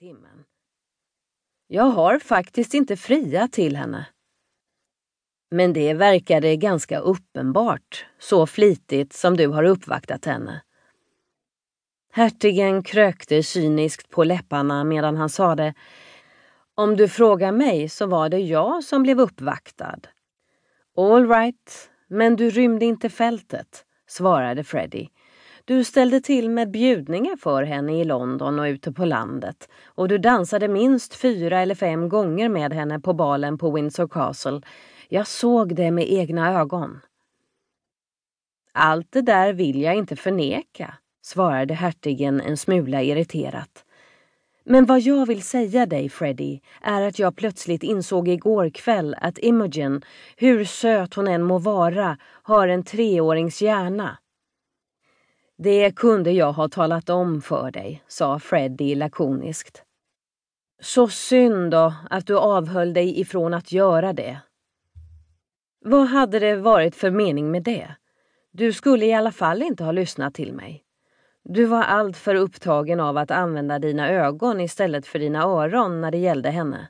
timmen. Jag har faktiskt inte friat till henne. Men det verkade ganska uppenbart, så flitigt som du har uppvaktat henne. Hertigen krökte cyniskt på läpparna medan han sade Om du frågar mig så var det jag som blev uppvaktad. All right, men du rymde inte fältet, svarade Freddie. Du ställde till med bjudningar för henne i London och ute på landet och du dansade minst fyra eller fem gånger med henne på balen på Windsor Castle. Jag såg det med egna ögon. Allt det där vill jag inte förneka, svarade hertigen en smula irriterat. Men vad jag vill säga dig, Freddie, är att jag plötsligt insåg igår kväll att Imogen, hur söt hon än må vara, har en treårings hjärna. Det kunde jag ha talat om för dig, sa Freddie lakoniskt. Så synd då att du avhöll dig ifrån att göra det. Vad hade det varit för mening med det? Du skulle i alla fall inte ha lyssnat till mig. Du var alltför upptagen av att använda dina ögon istället för dina öron när det gällde henne.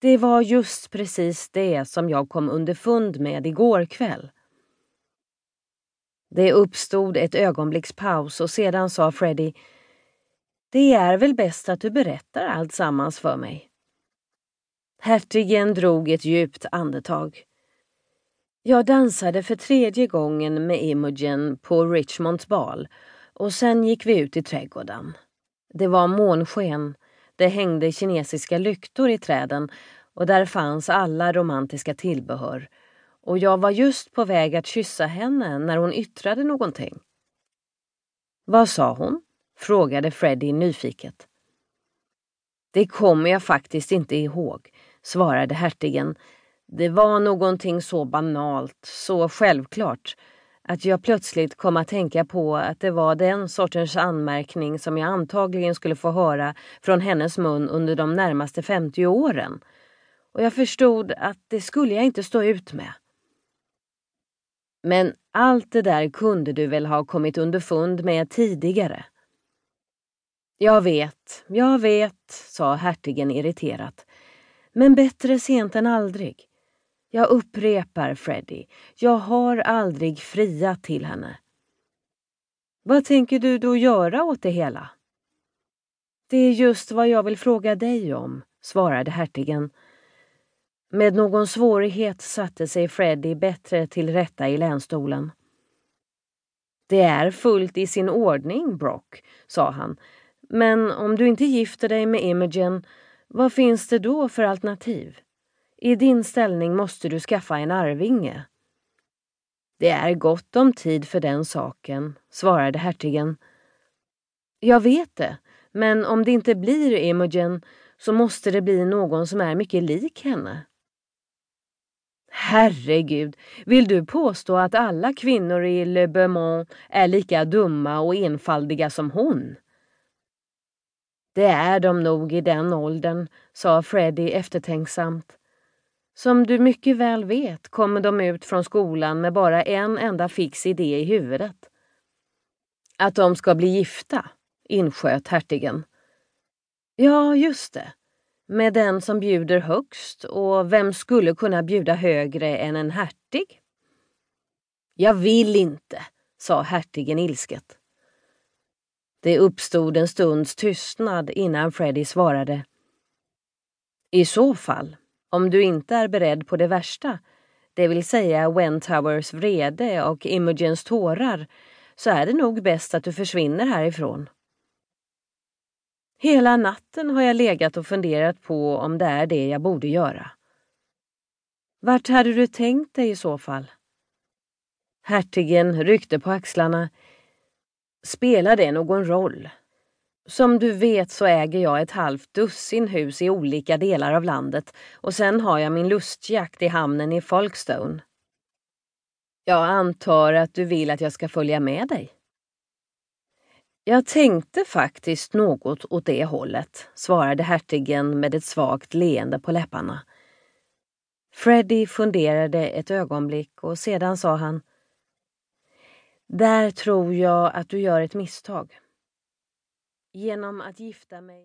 Det var just precis det som jag kom underfund med igår kväll. Det uppstod ett ögonblicks paus och sedan sa Freddie Det är väl bäst att du berättar allt sammans för mig. Hertigen drog ett djupt andetag. Jag dansade för tredje gången med Imogen på Richmonds bal och sen gick vi ut i trädgården. Det var månsken, det hängde kinesiska lyktor i träden och där fanns alla romantiska tillbehör och jag var just på väg att kyssa henne när hon yttrade någonting. Vad sa hon? frågade Freddie nyfiket. Det kommer jag faktiskt inte ihåg, svarade hertigen. Det var någonting så banalt, så självklart, att jag plötsligt kom att tänka på att det var den sortens anmärkning som jag antagligen skulle få höra från hennes mun under de närmaste 50 åren. Och jag förstod att det skulle jag inte stå ut med. Men allt det där kunde du väl ha kommit underfund med tidigare? Jag vet, jag vet, sa hertigen irriterat. Men bättre sent än aldrig. Jag upprepar, Freddy, jag har aldrig friat till henne. Vad tänker du då göra åt det hela? Det är just vad jag vill fråga dig om, svarade hertigen med någon svårighet satte sig Freddy bättre till rätta i länstolen. Det är fullt i sin ordning, Brock, sa han. Men om du inte gifter dig med Imogen, vad finns det då för alternativ? I din ställning måste du skaffa en arvinge. Det är gott om tid för den saken, svarade hertigen. Jag vet det, men om det inte blir Imogen så måste det bli någon som är mycket lik henne. Herregud, vill du påstå att alla kvinnor i Le Beaumont är lika dumma och enfaldiga som hon? Det är de nog i den åldern, sa Freddie eftertänksamt. Som du mycket väl vet kommer de ut från skolan med bara en enda fix idé i huvudet. Att de ska bli gifta, insköt hertigen. Ja, just det med den som bjuder högst och vem skulle kunna bjuda högre än en hertig? Jag vill inte, sa hertigen ilsket. Det uppstod en stunds tystnad innan Freddy svarade. I så fall, om du inte är beredd på det värsta, det vill säga Wentowers vrede och Imogens tårar, så är det nog bäst att du försvinner härifrån. Hela natten har jag legat och funderat på om det är det jag borde göra. Vart hade du tänkt dig i så fall? Hertigen ryckte på axlarna. Spelar det någon roll? Som du vet så äger jag ett halvt dussin hus i olika delar av landet och sen har jag min lustjakt i hamnen i Folkestone. Jag antar att du vill att jag ska följa med dig? Jag tänkte faktiskt något åt det hållet, svarade hertigen med ett svagt leende på läpparna. Freddy funderade ett ögonblick och sedan sa han Där tror jag att du gör ett misstag. Genom att gifta mig